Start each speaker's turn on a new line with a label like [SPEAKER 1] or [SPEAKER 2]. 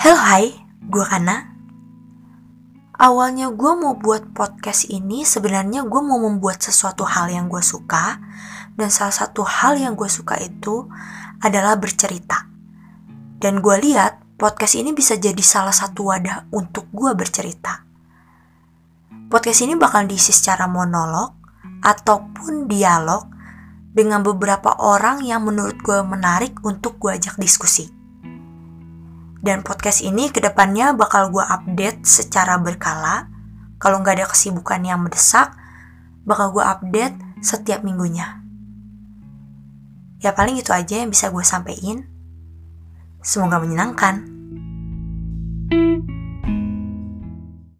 [SPEAKER 1] Hello hai, gue Kana. Awalnya gue mau buat podcast ini sebenarnya gue mau membuat sesuatu hal yang gue suka dan salah satu hal yang gue suka itu adalah bercerita. Dan gue lihat podcast ini bisa jadi salah satu wadah untuk gue bercerita. Podcast ini bakal diisi secara monolog ataupun dialog dengan beberapa orang yang menurut gue menarik untuk gue ajak diskusi. Dan podcast ini ke depannya bakal gue update secara berkala. Kalau nggak ada kesibukan yang mendesak, bakal gue update setiap minggunya. Ya paling itu aja yang bisa gue sampein. Semoga menyenangkan.